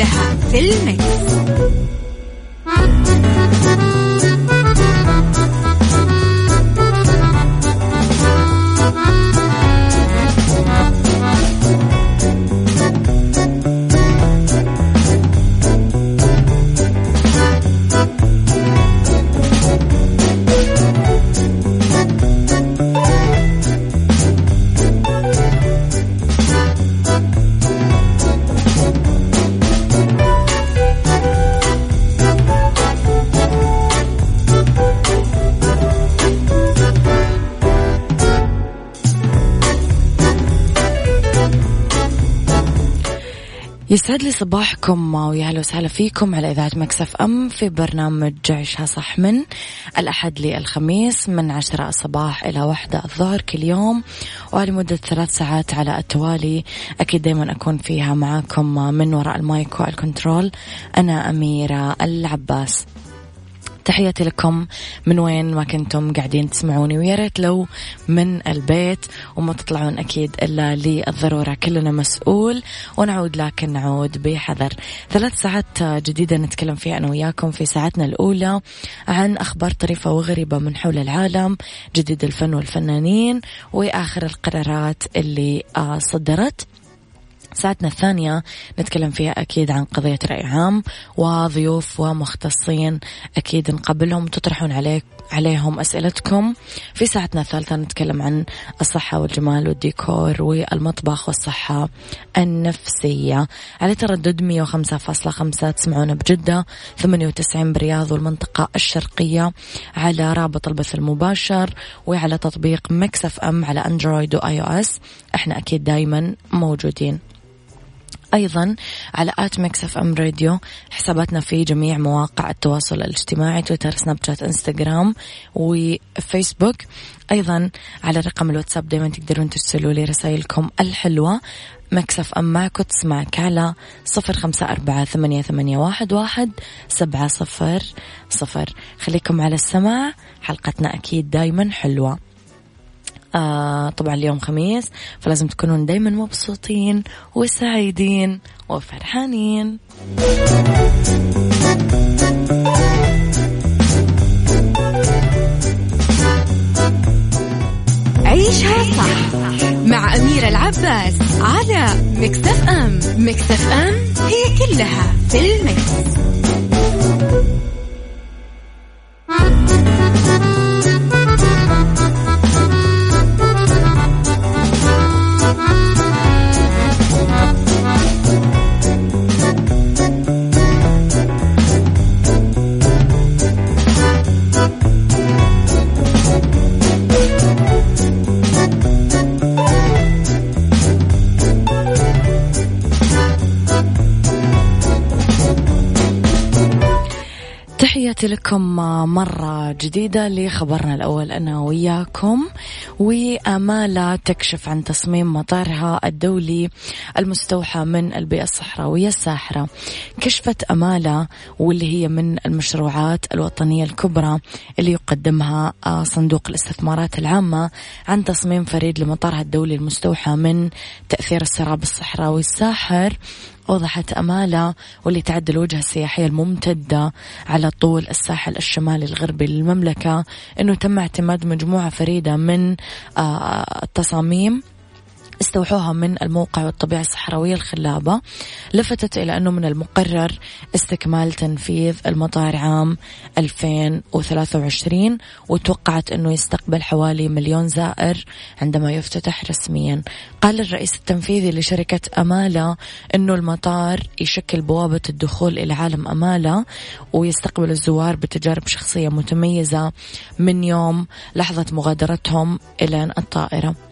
كلها في المكس. يسعد لي صباحكم ويا أهلا وسهلا فيكم على إذاعة Mix FM في برنامج عيشها صح من الأحد للخميس من عشرة الصباح إلى واحدة الظهر كل يوم ولمده ثلاث ساعات على التوالي. أكيد دائما أكون فيها معاكم من وراء ال mic وال control. أنا أميرة العباس. تحياتي لكم. من وين ما كنتم قاعدين تسمعوني ويا ريت لو من البيت وما تطلعون أكيد إلا للضرورة. كلنا مسؤول ونعود لكن نعود بحذر. ثلاث ساعات جديدة نتكلم فيها أنا وياكم في ساعتنا الأولى عن أخبار طريفة وغريبة من حول العالم جديد الفن والفنانين وآخر القرارات اللي آه، صدرت. ساعتنا الثانية نتكلم فيها أكيد عن قضية رأي عام وضيوف ومختصين أكيد نقبلهم تطرحون عليك عليهم أسئلتكم. في ساعتنا الثالثة نتكلم عن الصحة والجمال والديكور والمطبخ والصحة النفسية. على تردد 105.5 تسمعونا بجدة 98 برياض والمنطقة الشرقية على رابط البث المباشر وعلى تطبيق Mix FM على Android و iOS. إحنا أكيد دايما موجودين. أيضا على at Mix FM Radio حساباتنا في جميع مواقع التواصل الاجتماعي تويتر سناب شات إنستغرام وفيسبوك. أيضا على رقم الواتساب دايما تقدرون ترسلوا لي رسائلكم الحلوة. مكسف أم معك وتسمعك على صفر خمسة أربعة ثمانية, ثمانية واحد, واحد سبعة صفر صفر. خليكم على السماع حلقتنا أكيد دايما حلوة. آه طبعا اليوم خميس فلازم تكونون دايما مبسوطين وسعيدين وفرحانين عيشها صح مع أميرة العباس على مكتف أم مكتف أم هي كلها في المكس. تحياتي لكم مرة جديدة لخبرنا الأول أنا وياكم. وأمالة تكشف عن تصميم مطارها الدولي المستوحى من البيئة الصحراوية الساحرة. كشفت أمالة واللي هي من المشروعات الوطنية الكبرى اللي يقدمها آه، صندوق الاستثمارات العامة عن تصميم فريد لمطارها الدولي المستوحى من تأثير السراب الصحراوي الساحر. أوضحت أمالة واللي تعد الوجهة السياحية الممتدة على طول الساحل الشمالي الغربي للمملكة أنه تم اعتماد مجموعة فريدة من التصاميم استوحوها من الموقع والطبيعة الصحراوية الخلابة لفتت إلى أنه من المقرر استكمال تنفيذ المطار عام 2023 وتوقعت أنه يستقبل حوالي مليون زائر عندما يفتتح رسميا. قال الرئيس التنفيذي لشركة أمالة أنه المطار يشكل بوابة الدخول إلى عالم أمالة ويستقبل الزوار بتجارب شخصية متميزة من يوم لحظة مغادرتهم إلى الطائرة.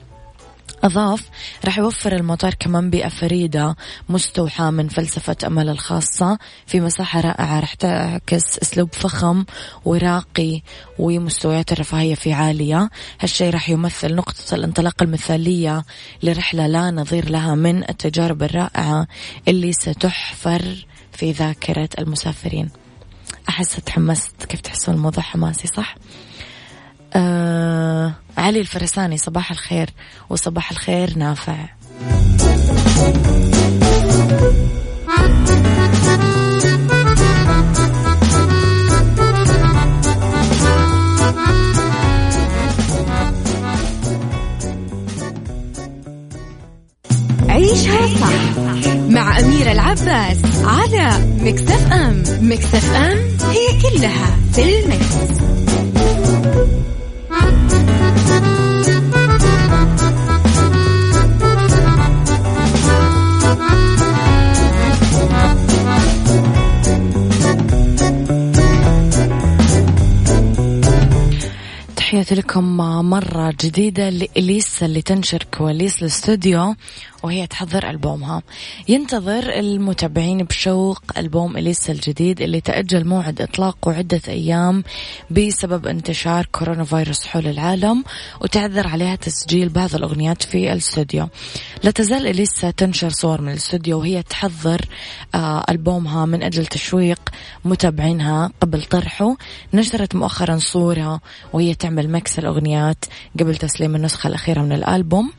أضاف راح يوفر المطار كمان بيئة فريدة مستوحاة من فلسفة أمل الخاصة. في مساحة رائعة راح تعكس أسلوب فخم وراقي ومستويات الرفاهية في عالية. هالشيء راح يمثل نقطة الانطلاق المثالية لرحلة لا نظير لها من التجارب الرائعة اللي ستحفر في ذاكرة المسافرين. أحس تحمست. كيف تحسون الموضوع حماسي صح؟ آه علي الفرساني صباح الخير وصباح الخير نافع عيشها صح مع أميرة العباس على مكتف أم مكتف أم هي كلها في المكس. تحياتي لكم مرة جديدة لإليسا اللي تنشر كواليس الاستوديو وهي تحضر ألبومها. ينتظر المتابعين بشوق ألبوم إليسا الجديد اللي تأجل موعد إطلاقه عدة أيام بسبب انتشار كورونا فيروس حول العالم وتعذر عليها تسجيل بعض الأغنيات في الاستوديو لا تزال إليسا تنشر صور من الاستوديو وهي تحضر آه، ألبومها من أجل تشويق متابعينها قبل طرحه. نشرت مؤخرا صورة وهي تعمل mix الأغنيات قبل تسليم النسخة الأخيرة من الألبوم.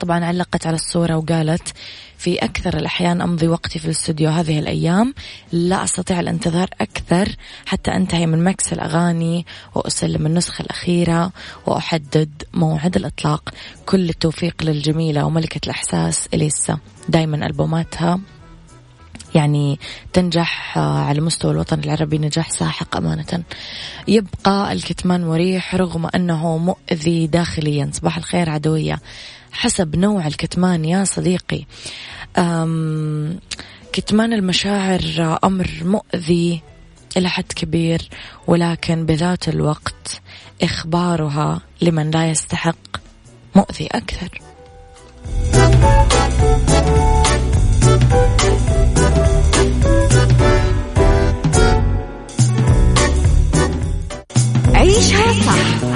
طبعا علقت على الصورة وقالت في أكثر الأحيان أمضي وقتي في الاستوديو هذه الأيام لا أستطيع الانتظار أكثر حتى أنتهي من mix الأغاني وأسلم النسخة الأخيرة وأحدد موعد الإطلاق. كل التوفيق للجميلة وملكة الإحساس إليسا. دايما ألبوماتها يعني تنجح على مستوى الوطن العربي نجاح ساحق أمانة. يبقى الكتمان مريح رغم أنه مؤذي داخليا. صباح الخير عدوية. حسب نوع الكتمان يا صديقي. كتمان المشاعر أمر مؤذي إلى حد كبير ولكن بذات الوقت إخبارها لمن لا يستحق مؤذي أكثر. عيشها صح.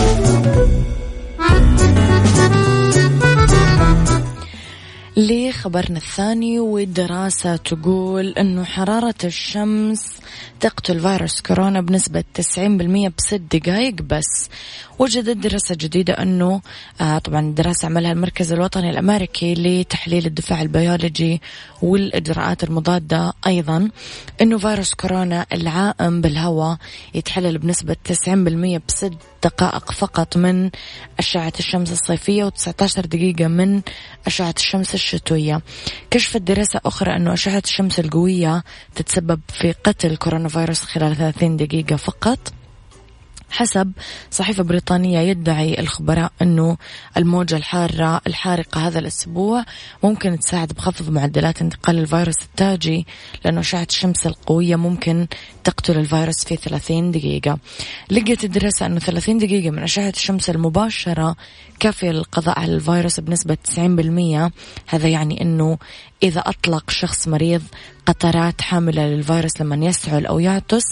لخبرنا الثاني والدراسة تقول أنه حرارة الشمس تقتل فيروس كورونا بنسبة 90% بست دقائق بس. وجدت دراسة جديدة أنه آه طبعا دراسة عملها المركز الوطني الأمريكي لتحليل الدفاع البيولوجي والإجراءات المضادة أيضا أنه فيروس كورونا العائم بالهواء يتحلل بنسبة 90% بست دقائق فقط من أشعة الشمس الصيفية و19 دقيقة من أشعة الشمس الشتوية. كشفت دراسة أخرى أنه أشعة الشمس القوية تتسبب في قتل كورونا فيروس خلال 30 دقيقة فقط. حسب صحيفة بريطانية يدعي الخبراء أنه الموجة الحارة الحارقة هذا الأسبوع ممكن تساعد بخفض معدلات انتقال الفيروس التاجي لأنه أشعة الشمس القوية ممكن تقتل الفيروس في 30 دقيقة. لقيت الدراسة أنه 30 دقيقة من أشعة الشمس المباشرة كافية للقضاء على الفيروس بنسبة 90% هذا يعني أنه إذا أطلق شخص مريض قطرات حاملة للفيروس لما يسعل أو يعطس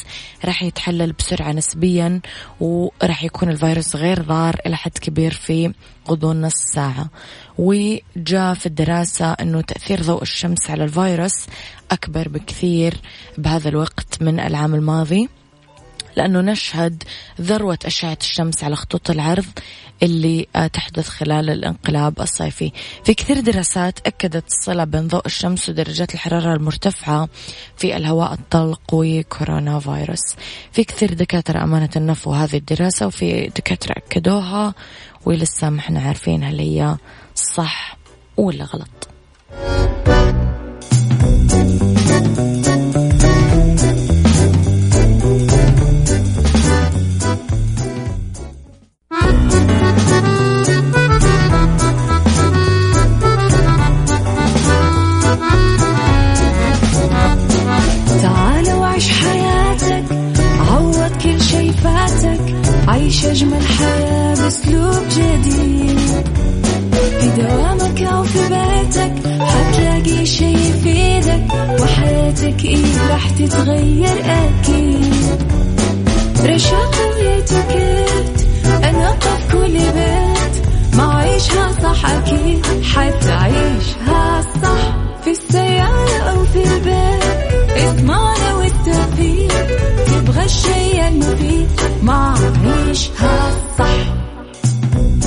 راح يتحلل بسرعة نسبيا وراح يكون الفيروس غير ضار إلى حد كبير في غضون نص ساعة. وجاء في الدراسة أنه تأثير ضوء الشمس على الفيروس أكبر بكثير بهذا الوقت من العام الماضي. لأنه نشهد ذروة أشعة الشمس على خطوط العرض اللي آه، تحدث خلال الانقلاب الصيفي. في كثير دراسات أكدت الصلة بين ضوء الشمس ودرجات الحرارة المرتفعة في الهواء الطلق وكورونا فيروس. في كثير دكاترة أمانة نفوا هذه الدراسة وفي دكاترة أكدوها ولسه ما إحنا عارفين هل هي صح ولا غلط. حياتك إيه راح تتغير أكيد. رشاق ويتوكيت أنا قف كل بيت. ما عيشها صح أكيد حتعيشها صح. في السيارة أو في البيت اسمعنا والتوفيق. تبغى الشيء المفيد ما عيشها صح.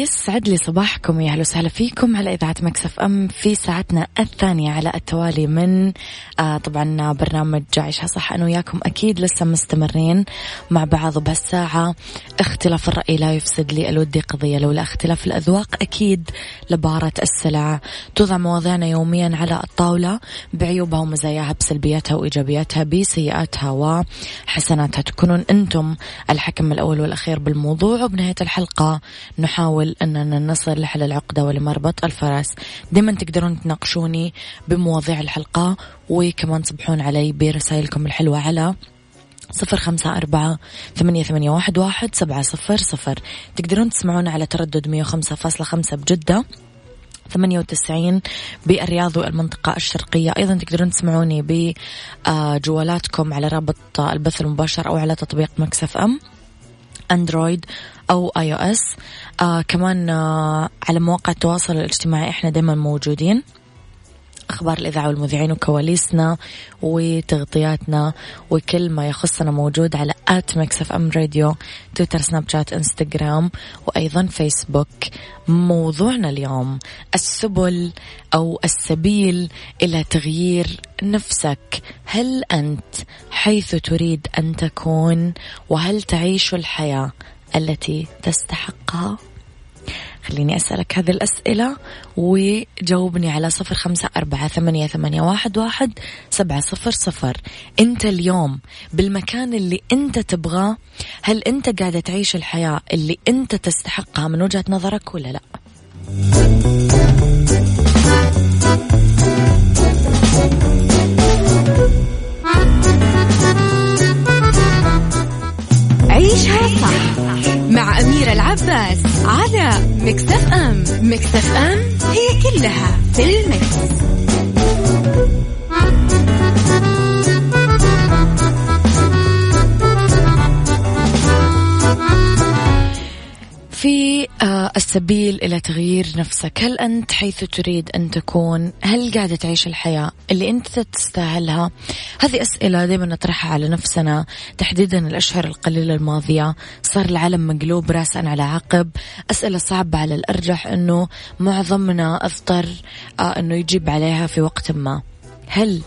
يسعد لي صباحكم يا أهلا وسهلا فيكم على إذاعة Mix FM في ساعتنا الثانية على التوالي من آه طبعا برنامج عيشها صح أنا وياكم أكيد لسه مستمرين مع بعض بهالساعة. اختلاف الرأي لا يفسد لي الودي قضية لولا اختلاف الأذواق أكيد لبارة السلع. توضع مواضيعنا يوميا على الطاولة بعيوبها ومزاياها بسلبياتها وإيجابياتها بسيئاتها وحسناتها. تكونون أنتم الحكم الأول والأخير بالموضوع وبنهاية الحلقة نحاول ان أننا نصل لحل العقدة ولمربط الفرس. دايما تقدرون تناقشوني بمواضيع الحلقة وكمان تصبحون علي برسائلكم الحلوة على صفر خمسة أربعة ثمانية, ثمانية واحد, واحد سبعة صفر صفر. تقدرون تسمعونا على تردد مية وخمسة فاصلة خمسة بجدة ثمانية وتسعين بالرياض والمنطقة الشرقية. أيضا تقدرون تسمعوني بجوالاتكم على رابط البث المباشر أو على تطبيق مكسف أم أندرويد iOS آه كمان آه على مواقع التواصل الاجتماعي إحنا دائما موجودين. أخبار الإذاعة والمذيعين وكواليسنا وتغطياتنا وكل ما يخصنا موجود على at FM Radio تويتر سناب شات إنستغرام وأيضا فيسبوك. موضوعنا اليوم السبل أو السبيل إلى تغيير نفسك. هل أنت حيث تريد أن تكون وهل تعيش الحياة التي تستحقها خليني أسألك هذه الأسئلة وجاوبني على صفر خمسة أربعة ثمانية, ثمانية واحد, واحد سبعة صفر صفر. أنت اليوم بالمكان اللي أنت تبغاه هل أنت قاعدة تعيش الحياة اللي أنت تستحقها من وجهة نظرك ولا لا؟ السبيل إلى تغيير نفسك. هل أنت حيث تريد أن تكون هل قاعدة تعيش الحياة اللي أنت تستاهلها؟ هذه أسئلة دائما نطرحها على نفسنا. تحديدا الأشهر القليلة الماضية صار العالم مقلوب رأسا على عقب. أسئلة صعبة على الأرجح أنه معظمنا أضطر آه، أنه يجيب عليها في وقت ما. هل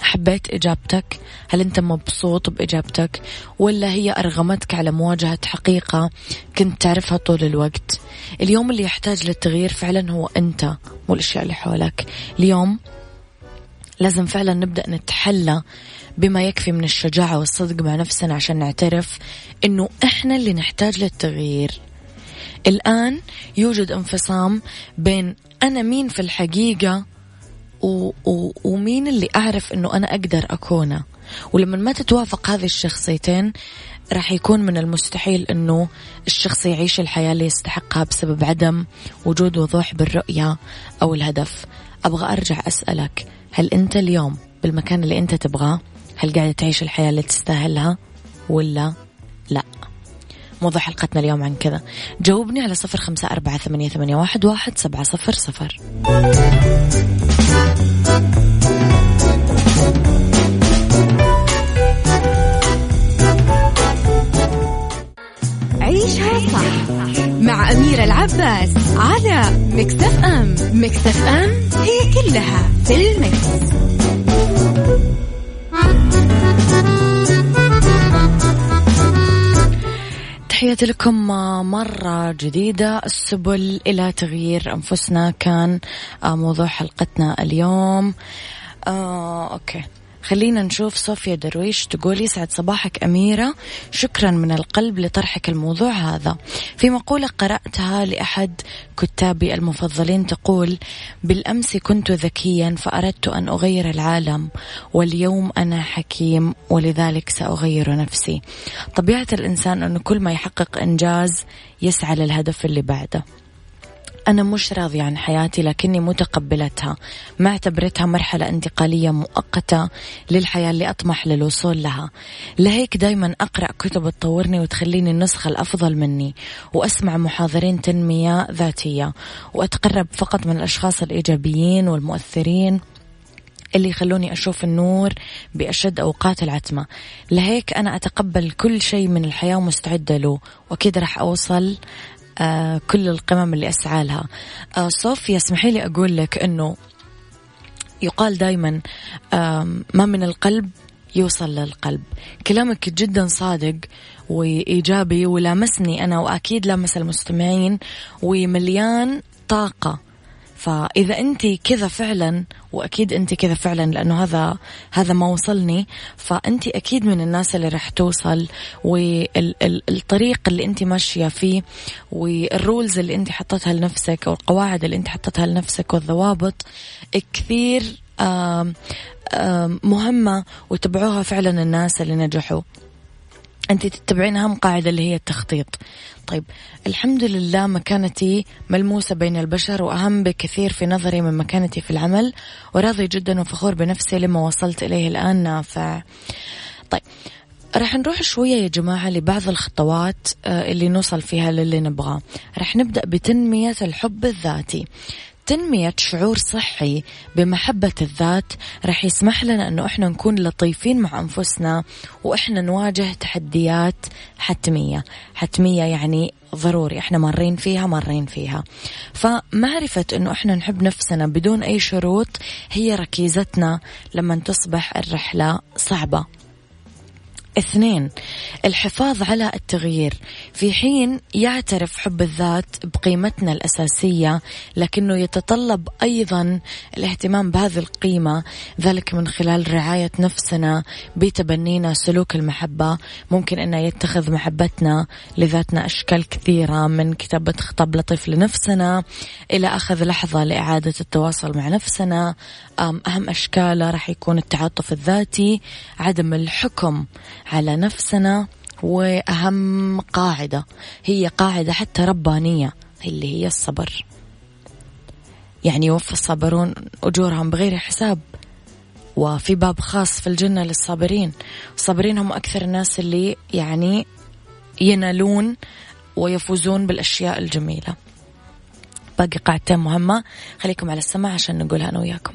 حبيت إجابتك؟ هل أنت مبسوط بإجابتك؟ ولا هي أرغمتك على مواجهة حقيقة كنت تعرفها طول الوقت؟ اليوم اللي يحتاج للتغيير فعلا هو أنت مو الأشياء اللي حولك. اليوم لازم فعلا نبدأ نتحلى بما يكفي من الشجاعة والصدق مع نفسنا عشان نعترف إنه إحنا اللي نحتاج للتغيير. الآن يوجد انفصام بين أنا مين في الحقيقة و و ومين اللي أعرف أنه أنا أقدر أكونه؟ ولما ما تتوافق هذه الشخصيتين راح يكون من المستحيل إنه الشخص يعيش الحياة اللي يستحقها بسبب عدم وجود وضوح بالرؤية أو الهدف. أبغى أرجع أسألك هل أنت اليوم بالمكان اللي أنت تبغاه هل قاعد تعيش الحياة اللي تستاهلها ولا لا؟ موضوع حلقتنا اليوم عن كذا. جاوبني على صفر خمسة أربعة ثمانية, ثمانية واحد, واحد سبعة صفر صفر. عيشها صح مع أميرة العباس على Mix FM. Mix FM it's all in the mix. تحياتي لكم مرة جديدة. السبل إلى تغيير أنفسنا كان موضوع حلقتنا اليوم. آه، okay. خلينا نشوف صوفيا درويش تقول يسعد صباحك أميرة. شكرا من القلب لطرحك الموضوع هذا. في مقولة قرأتها لأحد كتابي المفضلين تقول بالأمس كنت ذكيا فأردت أن أغير العالم واليوم أنا حكيم ولذلك سأغير نفسي. طبيعة الإنسان أنه كل ما يحقق إنجاز يسعى للهدف اللي بعده. أنا مش راضية عن حياتي لكني متقبلتها. ما اعتبرتها مرحلة انتقالية مؤقتة للحياة اللي أطمح للوصول لها. لهيك دايما أقرأ كتب تطورني وتخليني النسخة الأفضل مني وأسمع محاضرين تنمية ذاتية وأتقرب فقط من الأشخاص الإيجابيين والمؤثرين اللي يخلوني أشوف النور بأشد أوقات العتمة. لهيك أنا أتقبل كل شيء من الحياة ومستعدة له وأكيد راح أوصل كل القمم اللي أسعى لها. آه صوفيا اسمحي لي أقول لك أنه يقال دايما آه ما من القلب يوصل للقلب. كلامك جدا صادق وإيجابي ولامسني أنا وأكيد لامس المستمعين ومليان طاقة فإذا أنت كذا فعلا وأكيد أنت كذا فعلا لأنه هذا هذا ما وصلني فأنت أكيد من الناس اللي راح توصل والطريق اللي أنت ماشية فيه والرولز اللي أنت حطتها لنفسك أو القواعد اللي أنت حطتها لنفسك والضوابط كثير مهمة وتبعوها فعلا الناس اللي نجحوا. أنت تتبعين أهم قاعدة اللي هي التخطيط. طيب الحمد لله مكانتي ملموسة بين البشر وأهم بكثير في نظري من مكانتي في العمل وراضي جدا وفخور بنفسي لما وصلت إليه الآن نافع. طيب راح نروح شوية يا جماعة لبعض الخطوات آه، اللي نوصل فيها للي نبغاه. راح نبدأ بتنمية الحب الذاتي. تنمية شعور صحي بمحبة الذات رح يسمح لنا أنه إحنا نكون لطيفين مع أنفسنا وإحنا نواجه تحديات حتمية. حتمية يعني ضروري إحنا مارين فيها مارين فيها. فمعرفة أنه إحنا نحب نفسنا بدون أي شروط هي ركيزتنا لما تصبح الرحلة صعبة. اثنين الحفاظ على التغيير. في حين يعترف حب الذات بقيمتنا الأساسية لكنه يتطلب أيضا الاهتمام بهذه القيمة ذلك من خلال رعاية نفسنا بتبنينا سلوك المحبة. ممكن أنه يتخذ محبتنا لذاتنا أشكال كثيرة من كتابة خطاب لطيف لنفسنا إلى أخذ لحظة لإعادة التواصل مع نفسنا. أهم أشكاله راح يكون التعاطف الذاتي عدم الحكم على نفسنا وأهم قاعدة هي قاعدة حتى ربانية اللي هي الصبر. يعني يوفى الصابرون أجورهم بغير حساب وفي باب خاص في الجنة للصابرين. الصابرين هم أكثر الناس اللي يعني ينالون ويفوزون بالأشياء الجميلة. باقي قاعدتين مهمة خليكم على السماع عشان نقولها أنا وياكم.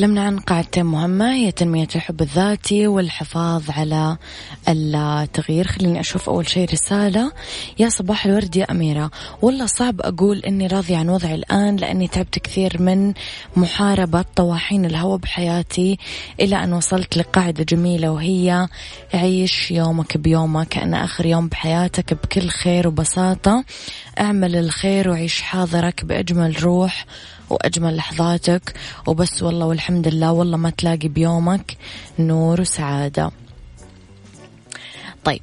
تكلمنا عن قاعدتين مهمة هي تنمية الحب الذاتي والحفاظ على التغيير. خليني أشوف أول شيء رسالة. يا صباح الورد يا أميرة. والله صعب أقول إني راضية عن وضعي الآن لأني تعبت كثير من محاربة طواحين الهوى بحياتي إلى أن وصلت لقاعدة جميلة وهي عيش يومك بيومك كأن آخر يوم بحياتك بكل خير وبساطة. أعمل الخير وعيش حاضرك بأجمل روح وأجمل لحظاتك. وبس والله والحمد لله والله ما تلاقي بيومك نور وسعادة. طيب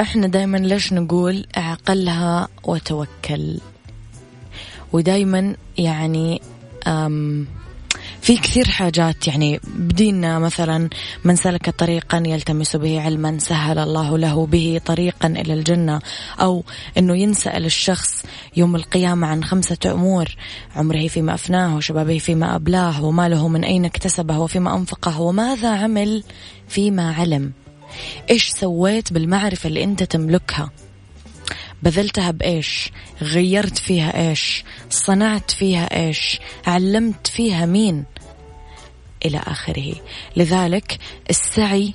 إحنا دايما ليش نقول أعقلها وتوكل؟ ودايما يعني في كثير حاجات يعني بدينا مثلا من سلك طريقا يلتمس به علما سهل الله له به طريقا إلى الجنة أو أنه ينسأل الشخص يوم القيامة عن خمسة أمور عمره فيما أفناه وشبابه فيما أبلاه وماله من أين اكتسبه وفيما أنفقه وماذا عمل؟ فيما علم. إيش سويت بالمعرفة اللي أنت تملكها؟ بذلتها بإيش؟ غيرت فيها إيش؟ صنعت فيها إيش؟ علمت فيها مين؟ إلى آخره. لذلك السعي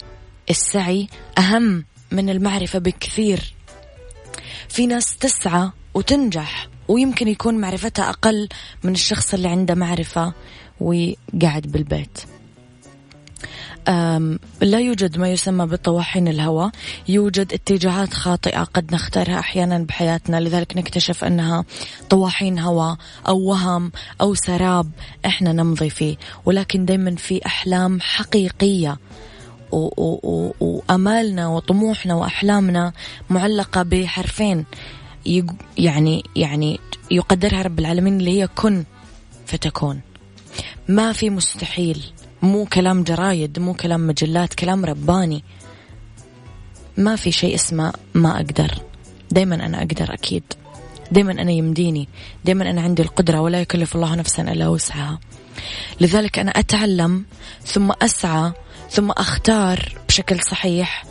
السعي أهم من المعرفة بكثير. في ناس تسعى وتنجح ويمكن يكون معرفتها أقل من الشخص اللي عنده معرفة وقاعد بالبيت. لا يوجد ما يسمى بطواحين الهوى يوجد اتجاهات خاطئة قد نختارها أحيانا بحياتنا لذلك نكتشف أنها طواحين هوى أو وهم أو سراب إحنا نمضي فيه. ولكن دايما في أحلام حقيقية وأمالنا وطموحنا وأحلامنا معلقة بحرفين يعني يعني يقدرها رب العالمين اللي هي كن فتكون. ما في مستحيل. مو كلام جرايد مو كلام مجلات كلام رباني. ما في شيء اسمه ما أقدر. دايما أنا أقدر أكيد. دايما أنا يمديني. دايما أنا عندي القدرة ولا يكلف الله نفسا إلا وسعها. لذلك أنا أتعلم ثم أسعى ثم أختار بشكل صحيح.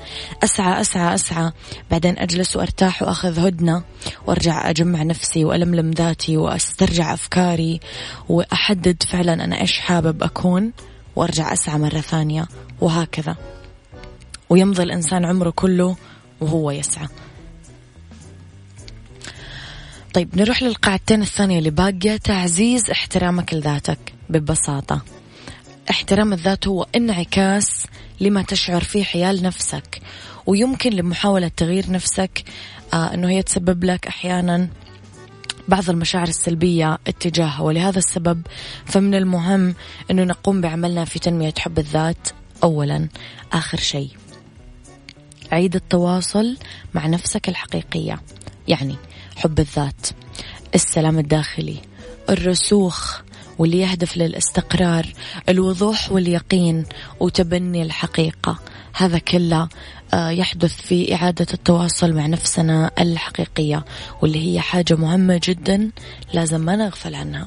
أسعى أسعى أسعى. بعدين أجلس وأرتاح وأخذ هدنة وأرجع أجمع نفسي وألملم ذاتي وأسترجع أفكاري وأحدد فعلا أنا إيش حابب أكون. وارجع أسعى مرة ثانية وهكذا. ويمضي الإنسان عمره كله وهو يسعى. طيب نروح للقاعدتين الثانية اللي باقية. تعزيز احترامك لذاتك ببساطة. احترام الذات هو انعكاس لما تشعر فيه حيال نفسك. ويمكن لمحاولة تغيير نفسك آه إنه هي تسبب لك أحيانا بعض المشاعر السلبية اتجاهها ولهذا السبب فمن المهم أنه نقوم بعملنا في تنمية حب الذات. أولا آخر شيء عيد التواصل مع نفسك الحقيقية يعني حب الذات السلام الداخلي الرسوخ واللي يهدف للاستقرار الوضوح واليقين وتبني الحقيقة. هذا كله يحدث في إعادة التواصل مع نفسنا الحقيقية واللي هي حاجة مهمة جدا لازم ما نغفل عنها.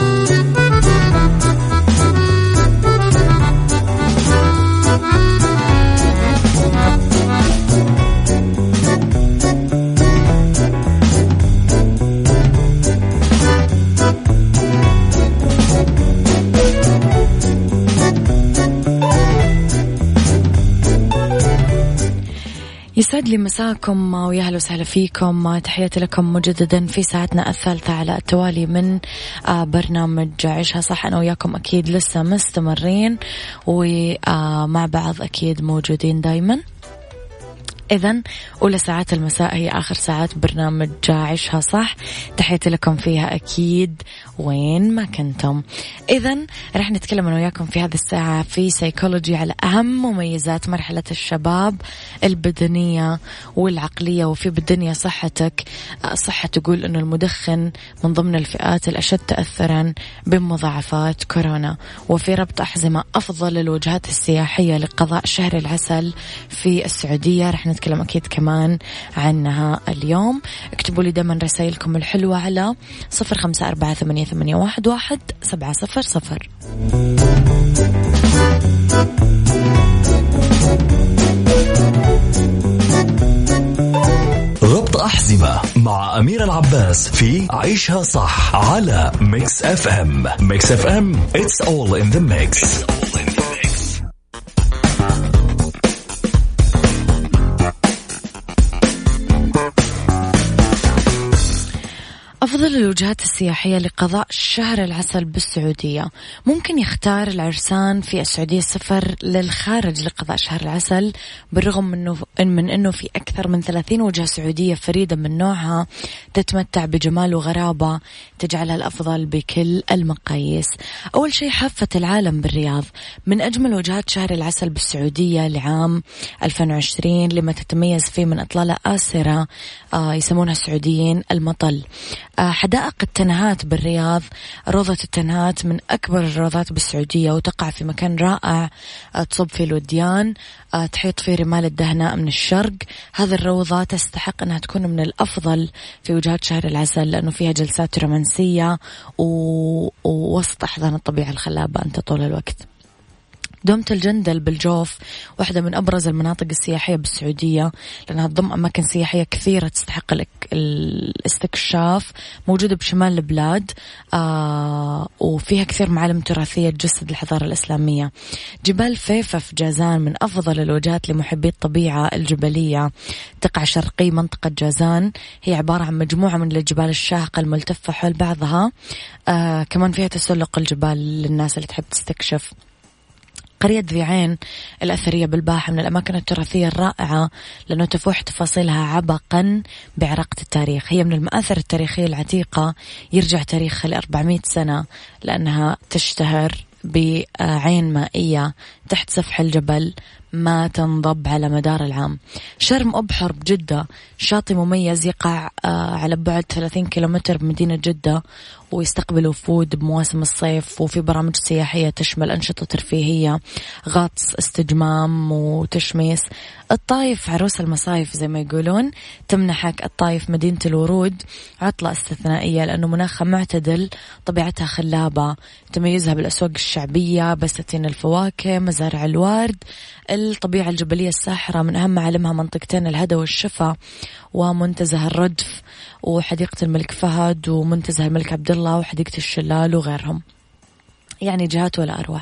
يسعد لي مساكم ويا أهلا وسهلا فيكم. تحياتي لكم مجددا في ساعتنا الثالثة على التوالي من آه، برنامج عيشها صح أنا وياكم أكيد لسه مستمرين ومع آه، بعض أكيد موجودين دايما. إذا أولى ساعات المساء هي آخر ساعات برنامج عيشها صح. تحياتي لكم فيها أكيد وين ما كنتم. إذا رح نتكلم أنا وياكم في هذه الساعة في سيكولوجي على أهم مميزات مرحلة الشباب البدنية والعقلية. وفي بالدنيا صحتك صحة تقول أنه المدخن من ضمن الفئات الأشد تأثرا بمضاعفات كورونا. وفي ربط أحزمة أفضل الوجهات السياحية لقضاء شهر العسل في السعودية. رح نتكلم أكيد كمان عنها اليوم. اكتبوا لي دائما رسائلكم الحلوة على صفر خمسة أربعة ثمانية, ثمانية واحد, واحد سبعة صفر صفر. ربط أحزمة مع أمير العباس في عيشها صح على Mix FM Mix FM it's all in the mix, It's all in the أفضل الوجهات السياحية لقضاء شهر العسل بالسعودية. ممكن يختار العرسان في السعودية السفر للخارج لقضاء شهر العسل بالرغم منه من أنه في أكثر من 30 وجهة سعودية فريدة من نوعها تتمتع بجمال وغرابة تجعلها الأفضل بكل المقاييس. أول شيء حافة العالم بالرياض. من أجمل وجهات شهر العسل بالسعودية لعام 2020 لما تتميز فيه من إطلالة آسرة آه يسمونها السعوديين المطل. حدائق التنهات بالرياض روضة التنهات من أكبر الروضات بالسعودية وتقع في مكان رائع آه تصب فيه الوديان آه تحيط فيه رمال الدهناء من الشرق. هذه الروضة تستحق أنها تكون من الأفضل في وجهات شهر العسل لأنه فيها جلسات رومانسية ووسط أحضان الطبيعة الخلابة أنت طول الوقت. دومة الجندل بالجوف واحدة من أبرز المناطق السياحية بالسعودية لأنها تضم أماكن سياحية كثيرة تستحق الاستكشاف موجودة بشمال البلاد آه وفيها كثير معالم تراثية تجسد الحضارة الإسلامية. جبال فيفا في جازان من أفضل الوجهات لمحبي الطبيعة الجبلية. تقع شرقي منطقة جازان هي عبارة عن مجموعة من الجبال الشاهقة الملتفة حول بعضها آه كمان فيها تسلق الجبال للناس اللي تحب تستكشف. قرية ذي عين الأثرية بالباحة من الأماكن التراثية الرائعة لأنه تفوح تفاصيلها عبقا بعراقة التاريخ. هي من المآثر التاريخية العتيقة يرجع تاريخها ل 400 سنة لأنها تشتهر بعين مائية تحت سفح الجبل ما تنضب على مدار العام. شرم أبحر بجدة شاطئ مميز يقع آه، على بعد 30 كيلومتر بمدينة جدة ويستقبل وفود بمواسم الصيف وفي برامج سياحية تشمل أنشطة ترفيهية غطس استجمام وتشميس. الطايف عروس المصايف زي ما يقولون تمنحك الطايف مدينة الورود عطلة استثنائية لأنه مناخها معتدل طبيعتها خلابة. تميزها بالأسواق الشعبية بساتين الفواكه مزارع الورد الطبيعة الجبلية الساحرة من أهم معالمها منطقتين الهدى والشفا ومنتزه الردف وحديقة الملك فهد ومنتزه الملك عبد الله وحديقة الشلال وغيرهم. يعني جهات ولا أروع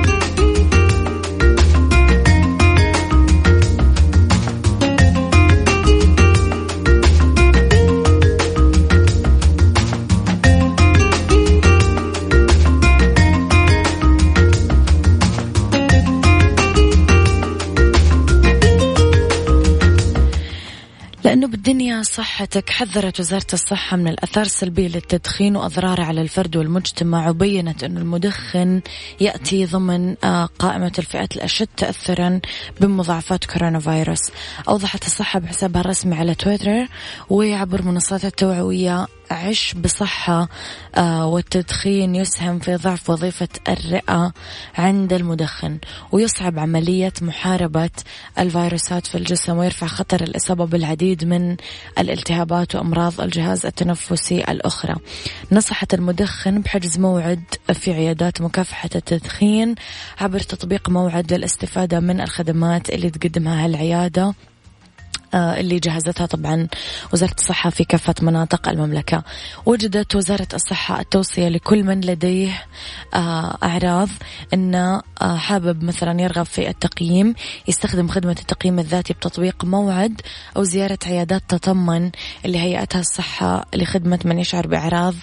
لأنه بالدنيا صحتك. حذرت وزارة الصحة من الأثار السلبية للتدخين وأضراره على الفرد والمجتمع وبينت أن المدخن يأتي ضمن آه، قائمة الفئات الأشد تأثرا بمضاعفات كورونا فيروس أوضحت الصحة بحسابها الرسمي على تويتر وعبر منصات التوعوية عش بصحة آه، والتدخين يسهم في ضعف وظيفة الرئة عند المدخن ويصعب عملية محاربة الفيروسات في الجسم ويرفع خطر الإصابة بالعديد من الالتهابات وأمراض الجهاز التنفسي الأخرى. نصحت المدخن بحجز موعد في عيادات مكافحة التدخين عبر تطبيق موعد للاستفادة من الخدمات اللي تقدمها هالعيادة. اللي جهزتها. طبعا وزارة الصحة في كافة مناطق المملكة وجدت وزارة الصحة التوصية لكل من لديه آه، أعراض أنه آه، حابب مثلا يرغب في التقييم يستخدم خدمة التقييم الذاتي بتطبيق موعد أو زيارة عيادات تطمن اللي هيئتها الصحة لخدمة من يشعر بأعراض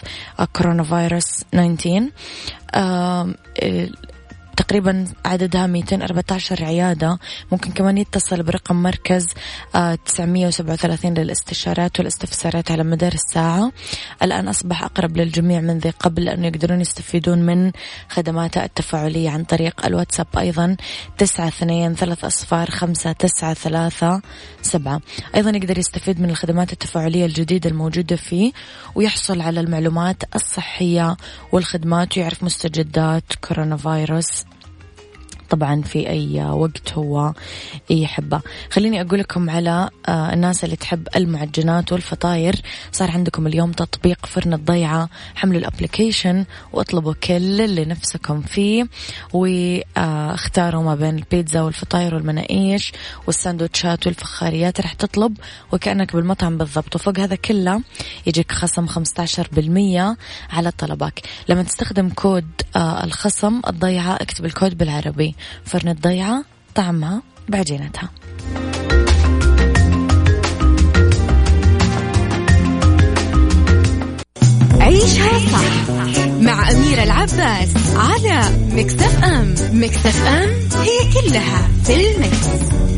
كورونا فيروس 19 تقريبا عددها 214 عيادة. ممكن كمان يتصل برقم مركز 937 آه، للاستشارات والاستفسارات على مدار الساعة. الآن أصبح أقرب للجميع من ذي قبل لأنه يقدرون يستفيدون من خدماته التفاعلية عن طريق الواتساب أيضا تسعة اثنين ثلاث أصفار خمسة تسعة ثلاثة سبعة. أيضا يقدر يستفيد من الخدمات التفاعلية الجديدة الموجودة فيه ويحصل على المعلومات الصحية والخدمات ويعرف مستجدات كورونا فيروس طبعا في أي وقت هو يحبه. خليني أقول لكم على آه، الناس اللي تحب المعجنات والفطاير. صار عندكم اليوم تطبيق فرن الضيعة. حملوا ال application واطلبوا كل اللي نفسكم فيه واختاروا ما بين البيتزا والفطاير والمناقيش والساندوتشات والفخاريات راح تطلب وكأنك بالمطعم بالضبط. وفوق هذا كله يجيك خصم 15% على طلبك. لما تستخدم كود آه، الخصم الضيعة اكتب الكود بالعربي. فرن الضيعة طعمها بعجينتها عيشها صح مع أميرة العباس على Mix FM Mix FM it's all in the mix.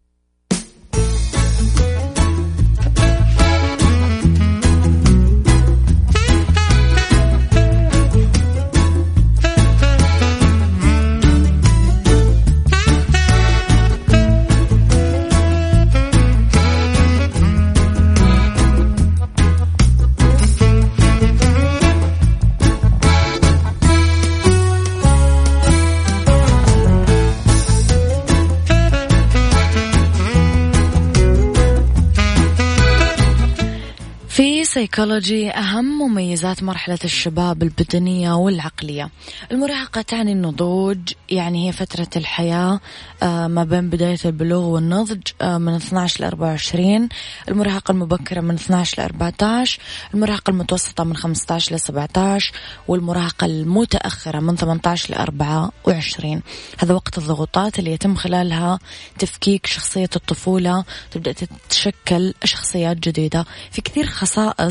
سيكولوجي أهم مميزات مرحلة الشباب البدنية والعقلية. المراهقة تعني النضوج يعني هي فترة الحياة آه، ما بين بداية البلوغ والنضج آه، من 12 ل 24 المراهقة المبكرة من 12 ل 14 المراهقة المتوسطة من 15 ل 17 والمراهقة المتأخرة من 18 ل 24 هذا وقت الضغوطات اللي يتم خلالها تفكيك شخصية الطفولة تبدأ تتشكل شخصيات جديدة. في كثير خصائص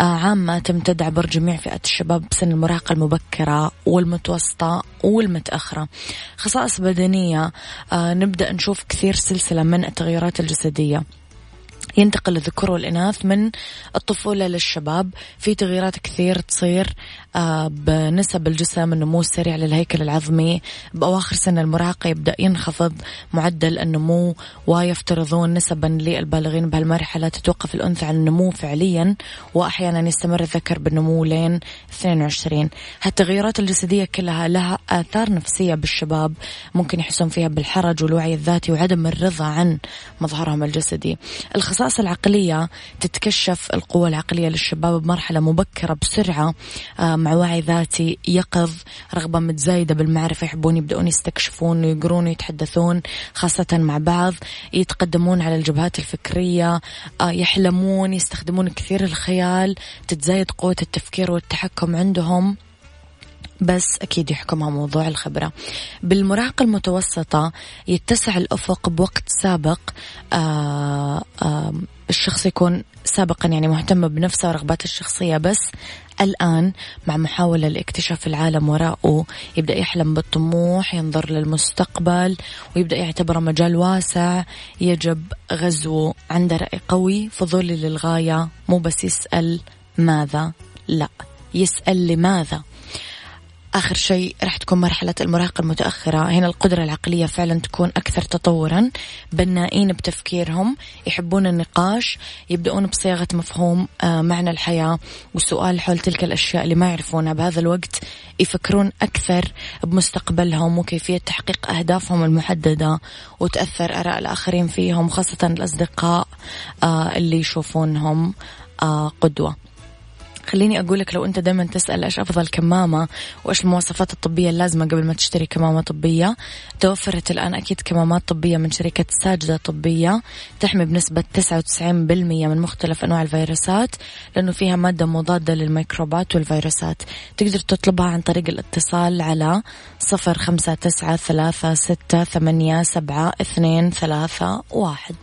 آه، عامة تمتد عبر جميع فئات الشباب بسن المراهقة المبكرة والمتوسطة والمتأخرة. خصائص بدنية آه نبدأ نشوف كثير سلسلة من التغيرات الجسدية. ينتقل الذكور والإناث من الطفولة للشباب. في تغييرات كثير تصير بنسب الجسم النمو السريع للهيكل العظمي. بأواخر سن المراهقة يبدأ ينخفض معدل النمو ويفترضون نسبا للبالغين بهالمرحلة تتوقف الأنثى عن النمو فعليا وأحيانا يستمر الذكر بالنمو لين 22 هالتغيرات الجسدية كلها لها آثار نفسية بالشباب ممكن يحسون فيها بالحرج والوعي الذاتي وعدم الرضا عن مظهرهم الجسدي. الخصائص العقلية تتكشف القوة العقلية للشباب بمرحلة مبكرة بسرعة آه، مع وعي ذاتي يقظ رغبة متزايدة بالمعرفة يحبون يبدأون يستكشفون ويقرون ويتحدثون خاصة مع بعض يتقدمون على الجبهات الفكرية آه، يحلمون يستخدمون كثير الخيال تتزايد قوة التفكير والتحكم عندهم. بس أكيد يحكمها موضوع الخبرة. بالمراهقة المتوسطة يتسع الأفق بوقت سابق آآ آه، آآ الشخص يكون سابقا يعني مهتم بنفسه ورغباته الشخصية بس الآن مع محاولة لاكتشاف العالم وراءه. يبدأ يحلم بالطموح ينظر للمستقبل ويبدأ يعتبره مجال واسع يجب غزوه عنده رأي قوي فضولي للغاية مو بس يسأل ماذا؟ لا يسأل لماذا؟ آخر شيء راح تكون مرحلة المراهقة المتأخرة. هنا القدرة العقلية فعلا تكون أكثر تطورا. بنائين بتفكيرهم يحبون النقاش يبدأون بصياغة مفهوم آه، معنى الحياة. والسؤال حول تلك الأشياء اللي ما يعرفونها بهذا الوقت يفكرون أكثر بمستقبلهم وكيفية تحقيق أهدافهم المحددة وتأثر آراء الآخرين فيهم خاصة الأصدقاء آه، اللي يشوفونهم آه، قدوة. خليني أقول لك لو أنت دائما تسأل إيش أفضل كمامة وإيش المواصفات الطبية اللازمة قبل ما تشتري كمامة طبية توفرت الآن أكيد كمامات طبية من شركة ساجدة طبية تحمي بنسبة 99% من مختلف أنواع الفيروسات لأنه فيها مادة مضادة للميكروبات والفيروسات. تقدر تطلبها عن طريق الاتصال على صفر خمسة تسعة ثلاثة ستة ثمانية سبعة اثنين ثلاثة واحد.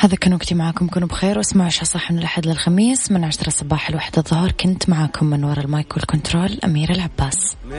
هذا كان وقتي معاكم. كونوا بخير واسمعوا عشاء صح من الأحد للخميس. من عشرة صباح الواحدة الظهر. كنت معاكم من وراء المايك والكنترول أميرة العباس.